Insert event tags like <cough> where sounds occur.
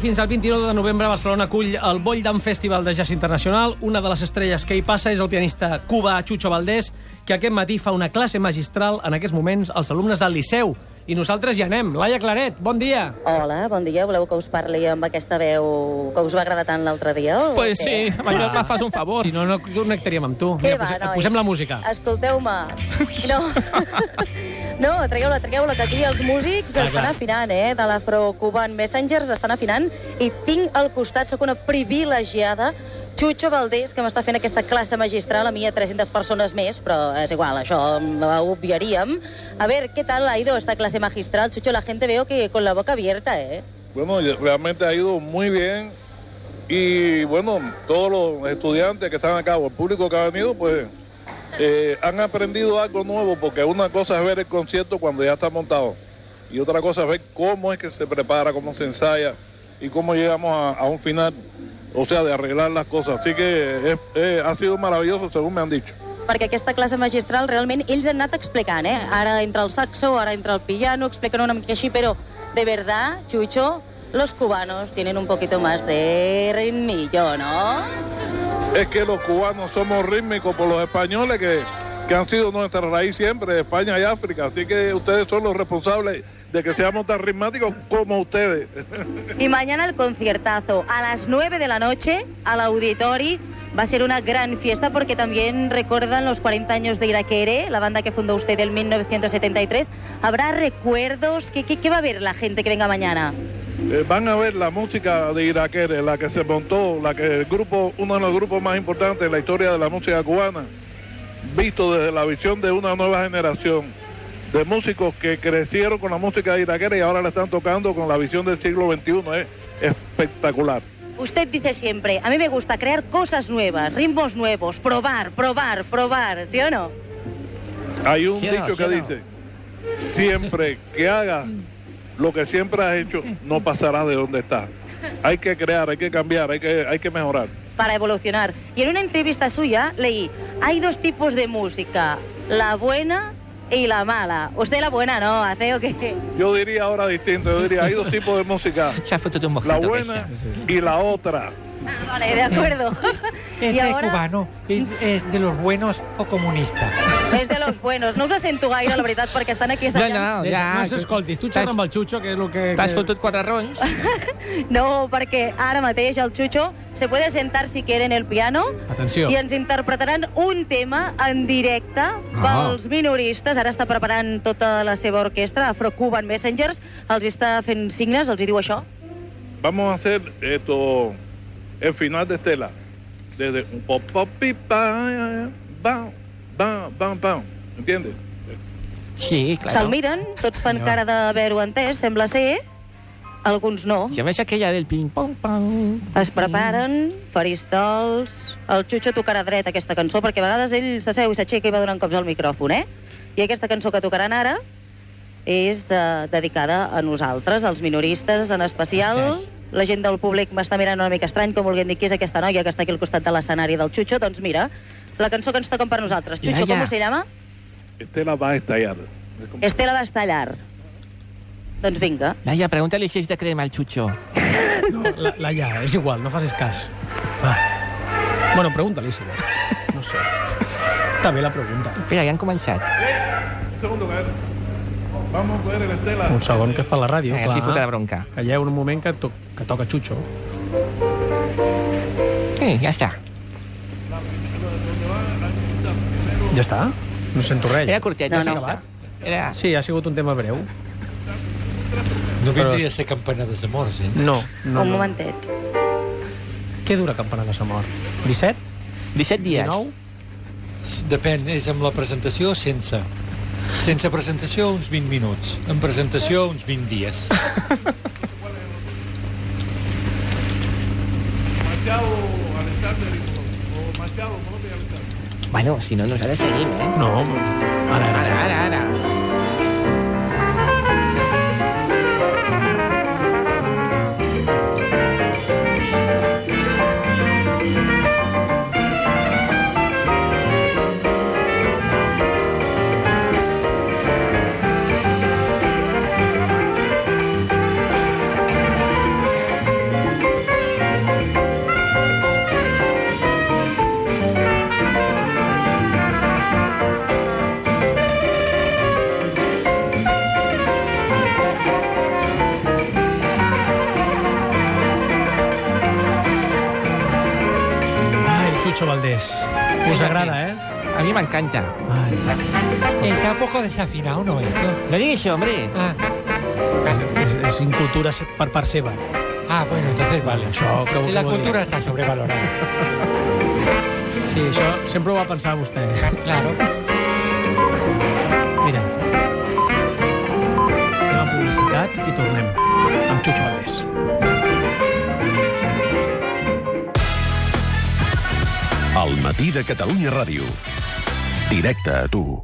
fins al 29 de novembre Barcelona acull el Boll d'en Festival de Jazz Internacional. Una de les estrelles que hi passa és el pianista cubà Chucho Valdés, que aquest matí fa una classe magistral en aquests moments als alumnes del Liceu. I nosaltres ja anem. Laia Claret, bon dia. Hola, bon dia. Voleu que us parli amb aquesta veu que us va agradar tant l'altre dia? o Pues sí, allò me fas un favor. Si no, no connectaríem amb tu. Què Mira, va, posem, nois? posem la música. Escolteu-me. No. <laughs> no, tragueu-la, tragueu-la, que aquí els músics Clar, estan clar. afinant, eh? De l'Afro-Cuban Messengers estan afinant i tinc al costat, sóc una privilegiada, Chucho Valdés, que m'està fent aquesta classe magistral, a mi a 300 persones més, però és igual, això ho obviaríem. A ver, ¿qué tal ha ido esta clase magistral? Chucho, la gente veo que con la boca abierta, ¿eh? Bueno, realmente ha ido muy bien y bueno, todos los estudiantes que están acá o el público que ha venido, pues eh, han aprendido algo nuevo porque una cosa es ver el concierto cuando ya está montado y otra cosa es ver cómo es que se prepara, cómo se ensaya y cómo llegamos a un final, o sea, de arreglar las cosas. Así que eh, ha sido maravilloso según me han dicho. perquè aquesta classe magistral realment ells han anat explicant, eh? Ara entra el saxo, ara entra el piano, expliquen una mica així, però de verdad, Chucho, los cubanos tienen un poquito más de ritmillo, ¿no? Es que los cubanos somos rítmicos por los españoles que, que han sido nuestra raíz siempre, España y África. Así que ustedes son los responsables de que seamos tan ritmáticos como ustedes. Y mañana el conciertazo a las 9 de la noche al auditori. Va a ser una gran fiesta porque también recuerdan los 40 años de Iraquere, la banda que fundó usted en 1973. Habrá recuerdos. ¿Qué, qué, qué va a ver la gente que venga mañana? Eh, van a ver la música de Iraquere, la que se montó, la que el grupo, uno de los grupos más importantes de la historia de la música cubana, visto desde la visión de una nueva generación de músicos que crecieron con la música de Iraquere y ahora la están tocando con la visión del siglo XXI. Es espectacular. Usted dice siempre, a mí me gusta crear cosas nuevas, ritmos nuevos, probar, probar, probar, ¿sí o no? Hay un Sí o no, dicho sí que no. dice, siempre que hagas lo que siempre has hecho, no pasarás de donde estás. Hay que crear, hay que cambiar, hay que, hay que mejorar. Para evolucionar. Y en una entrevista suya leí, hay dos tipos de música, la buena y la mala. Usted la buena, ¿no? ¿Hace o qué? Yo diría ahora distinto, yo diría, hay dos <laughs> tipos de música, <laughs> la buena y la otra. Ah, vale, de acuerdo. <laughs> y Este ahora cubano es, es de los buenos o comunista. És de los buenos. No us sento gaire, la veritat, perquè estan aquí No, assajant. no, Deixa, ja... no s'escoltis, tu xerra amb el Chucho, que és el que... T'has que- fotut quatre rons? <laughs> No, perquè ara mateix el Chucho se puede sentar si quiere en el piano Atenció. i ens interpretaran un tema en directe pels minoristes. Ara està preparant tota la seva orquestra, Afro-Cuban Messengers. Els està fent signes, els hi diu això. Vamos a hacer esto, el final de Estela. Desde un pop pop pipa, bam, bam, bam, bam. ¿Entiendes? Sí, Se'l claro. miren, tots fan cara d'haver-ho entès, sembla ser. Alguns no. Ja ves aquella del ping-pong-pong. Es preparen, faristols... El Xuxo tocarà dret aquesta cançó, perquè a vegades ell s'asseu i s'aixeca i va donant cops al micròfon, eh? I aquesta cançó que tocaran ara és eh, dedicada a nosaltres, als minoristes en especial. La gent del públic m'està mirant una mica estrany, com volguem dir qui és aquesta noia que està aquí al costat de l'escenari del Xuxo. Doncs mira, la cançó que ens toquen per nosaltres. Ja, Xuxo, ja. com se llama? Estela va a estallar. Es como- Estela Bastallar. Doncs vinga. Laia, pregúntale si és de crema al Chucho. <laughs> No, la, Laia, és igual, no facis cas. Va. Bueno, pregunta-li, si vols. No sé. Està bé la pregunta. Espera, ja han començat. Un segundo, que Vamos a ver el Estela. Un segon, que és per la ràdio, Eh, clar. si fotrà bronca. Calleu un moment que, to que toca Chucho. Sí, ja està. Ja està? No sento res. Era curtet, No, ja no. està. Era... Sí, ha sigut un tema breu. No Però- vindria a ser campana de amors, eh? No, no. Un no. momentet. Què dura Campana de Samor? 17? 17 dies. 19? Depèn, és amb la presentació o sense. Sense presentació, uns 20 minuts. En presentació, uns 20 dies. <laughs> Machado, Alexander o Alexander. Bueno, si no, nosaltres seguim, eh? No, pues, ara, ara. Ara, ara, Valdés. Us agrada, eh? A mí me encanta. Está un poco desafinado, ¿no? Esto. No digas eso, hombre. Ah, és, és, és incultura se- per part seva. ah, bueno, entonces vale. Això, vol- La cultura está sobrevalorada. Sí, això sempre ho va pensar vostè. Claro. Mira. Anem a publicitat i tornem amb Chucho El matí de Catalunya Ràdio. Directe a tu.